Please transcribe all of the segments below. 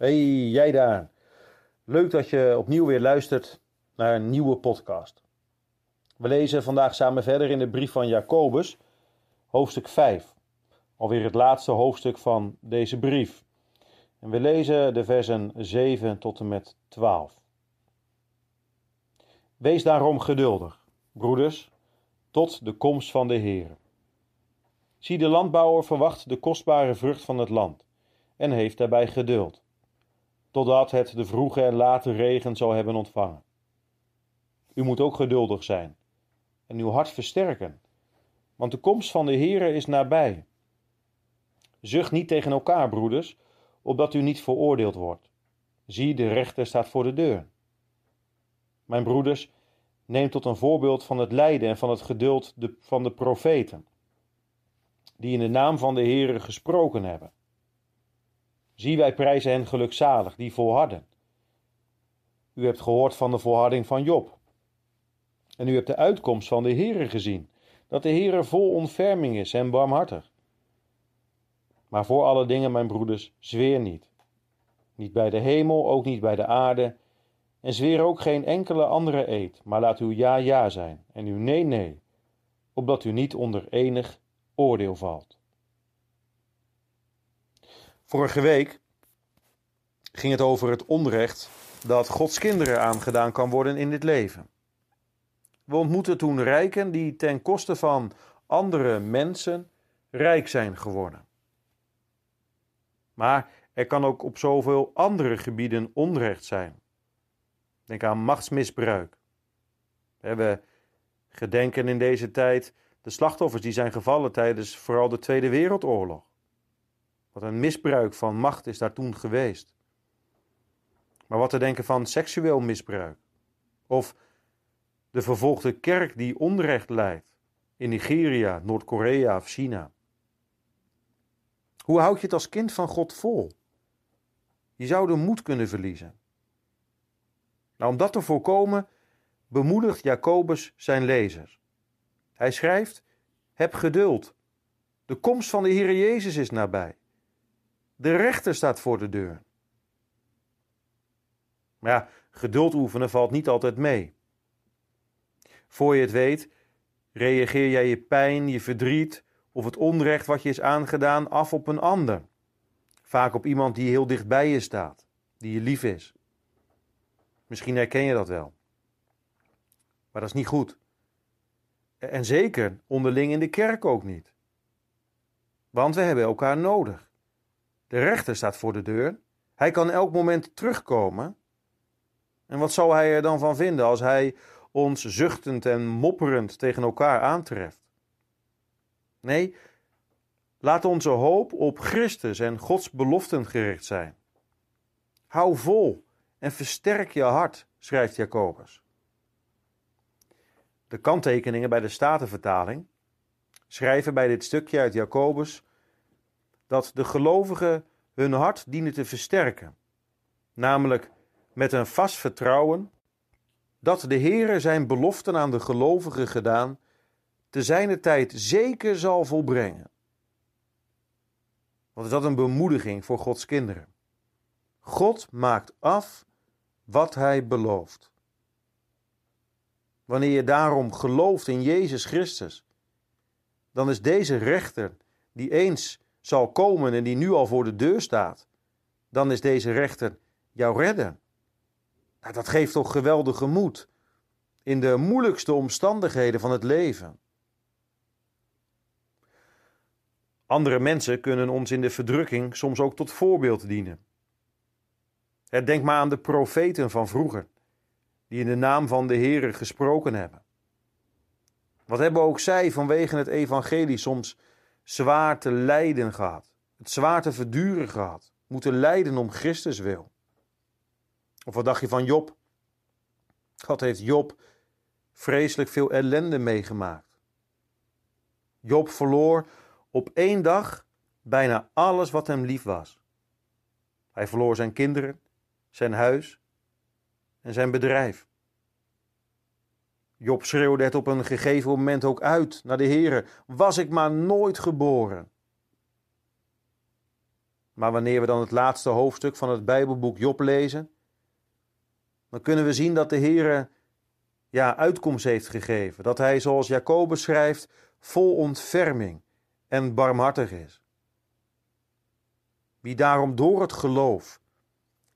Hey, jij daar. Leuk dat je opnieuw weer luistert naar een nieuwe podcast. We lezen vandaag samen verder in de brief van Jacobus, hoofdstuk 5. Alweer het laatste hoofdstuk van deze brief. En we lezen de versen 7 tot en met 12. Wees daarom geduldig, broeders, tot de komst van de Heer. Zie, de landbouwer verwacht de kostbare vrucht van het land en heeft daarbij geduld totdat het de vroege en late regen zal hebben ontvangen. U moet ook geduldig zijn en uw hart versterken, want de komst van de Heere is nabij. Zucht niet tegen elkaar, broeders, opdat u niet veroordeeld wordt. Zie, de rechter staat voor de deur. Mijn broeders, neem tot een voorbeeld van het lijden en van het geduld van de profeten, die in de naam van de Heere gesproken hebben. Zie, wij prijzen hen gelukzalig, die volharden. U hebt gehoord van de volharding van Job. En u hebt de uitkomst van de Heere gezien, dat de Heere vol ontferming is en barmhartig. Maar voor alle dingen, mijn broeders, zweer niet. Niet bij de hemel, ook niet bij de aarde, en zweer ook geen enkele andere eed, maar laat uw ja ja zijn en uw nee nee, opdat u niet onder enig oordeel valt. Vorige week ging het over het onrecht dat Gods kinderen aangedaan kan worden in dit leven. We ontmoetten toen rijken die ten koste van andere mensen rijk zijn geworden. Maar er kan ook op zoveel andere gebieden onrecht zijn. Denk aan machtsmisbruik. We gedenken in deze tijd de slachtoffers die zijn gevallen tijdens vooral de Tweede Wereldoorlog. Wat een misbruik van macht is daar toen geweest. Maar wat te denken van seksueel misbruik? Of de vervolgde kerk die onrecht leidt in Nigeria, Noord-Korea of China? Hoe houd je het als kind van God vol? Je zou de moed kunnen verliezen. Nou, om dat te voorkomen, bemoedigt Jacobus zijn lezers. Hij schrijft: Heb geduld. De komst van de Heer Jezus is nabij. De rechter staat voor de deur. Maar ja, geduld oefenen valt niet altijd mee. Voor je het weet, reageer jij je pijn, je verdriet of het onrecht wat je is aangedaan af op een ander. Vaak op iemand die heel dicht bij je staat, die je lief is. Misschien herken je dat wel. Maar dat is niet goed. En zeker onderling in de kerk ook niet. Want we hebben elkaar nodig. De rechter staat voor de deur. Hij kan elk moment terugkomen. En wat zou hij er dan van vinden als hij ons zuchtend en mopperend tegen elkaar aantreft? Nee, laat onze hoop op Christus en Gods beloften gericht zijn. Hou vol en versterk je hart, schrijft Jacobus. De kanttekeningen bij de Statenvertaling schrijven bij dit stukje uit Jacobus dat de gelovigen hun hart dienen te versterken, namelijk met een vast vertrouwen dat de Heere zijn beloften aan de gelovigen gedaan te zijner tijd zeker zal volbrengen. Wat is dat een bemoediging voor Gods kinderen? God maakt af wat hij belooft. Wanneer je daarom gelooft in Jezus Christus, dan is deze rechter die eens zal komen en die nu al voor de deur staat, dan is deze rechter jouw redder. Nou, dat geeft toch geweldige moed in de moeilijkste omstandigheden van het leven. Andere mensen kunnen ons in de verdrukking soms ook tot voorbeeld dienen. Denk maar aan de profeten van vroeger, die in de naam van de Heere gesproken hebben. Wat hebben ook zij vanwege het evangelie soms zwaar te lijden gehad, het zwaar te verduren gehad, moeten lijden om Christus wil. Of wat dacht je van Job? God heeft Job vreselijk veel ellende meegemaakt. Job verloor op één dag bijna alles wat hem lief was. Hij verloor zijn kinderen, zijn huis en zijn bedrijf. Job schreeuwde het op een gegeven moment ook uit naar de Heere: Was ik maar nooit geboren. Maar wanneer we dan het laatste hoofdstuk van het Bijbelboek Job lezen, dan kunnen we zien dat de Heer ja, uitkomst heeft gegeven. Dat hij, zoals Jacobus schrijft, vol ontferming en barmhartig is. Wie daarom door het geloof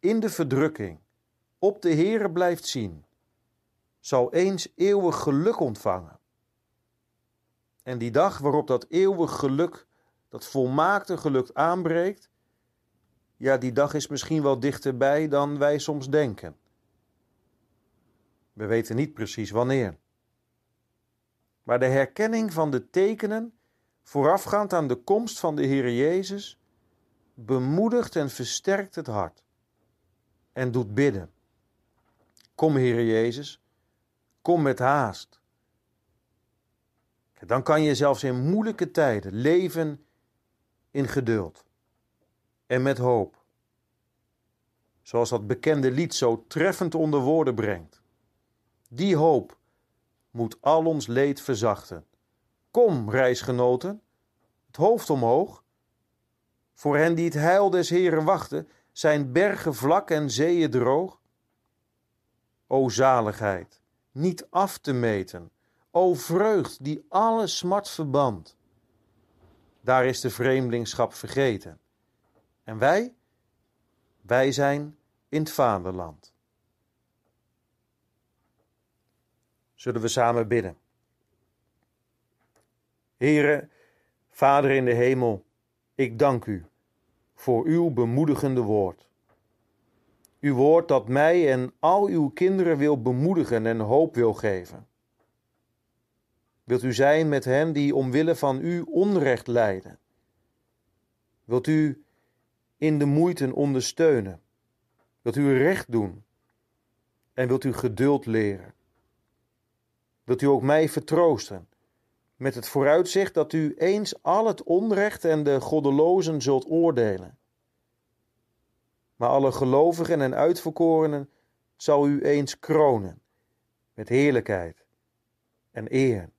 in de verdrukking op de Heere blijft zien, zal eens eeuwig geluk ontvangen. En die dag waarop dat eeuwig geluk, dat volmaakte geluk aanbreekt, ja, die dag is misschien wel dichterbij dan wij soms denken. We weten niet precies wanneer. Maar de herkenning van de tekenen voorafgaand aan de komst van de Heer Jezus bemoedigt en versterkt het hart en doet bidden. Kom, Heer Jezus, kom met haast. Dan kan je zelfs in moeilijke tijden leven in geduld en met hoop. Zoals dat bekende lied zo treffend onder woorden brengt. Die hoop moet al ons leed verzachten. Kom, reisgenoten, het hoofd omhoog. Voor hen die het heil des Heren wachten, zijn bergen vlak en zeeën droog. O zaligheid, niet af te meten, o vreugd die alle smart verband. Daar is de vreemdelingschap vergeten. En wij, wij zijn in het vaderland. Zullen we samen bidden? Heere, Vader in de hemel, ik dank u voor uw bemoedigende woord. Uw woord dat mij en al uw kinderen wil bemoedigen en hoop wil geven. Wilt u zijn met hen die omwille van u onrecht lijden? Wilt u in de moeite ondersteunen? Wilt u recht doen? En wilt u geduld leren? Wilt u ook mij vertroosten met het vooruitzicht dat u eens al het onrecht en de goddelozen zult oordelen? Maar alle gelovigen en uitverkorenen zal u eens kronen met heerlijkheid en eer.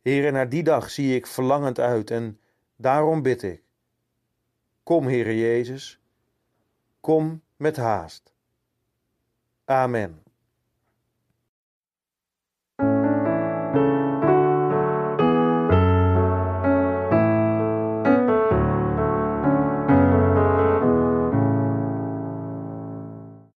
Heere, naar die dag zie ik verlangend uit en daarom bid ik. Kom, Heere Jezus, kom met haast. Amen.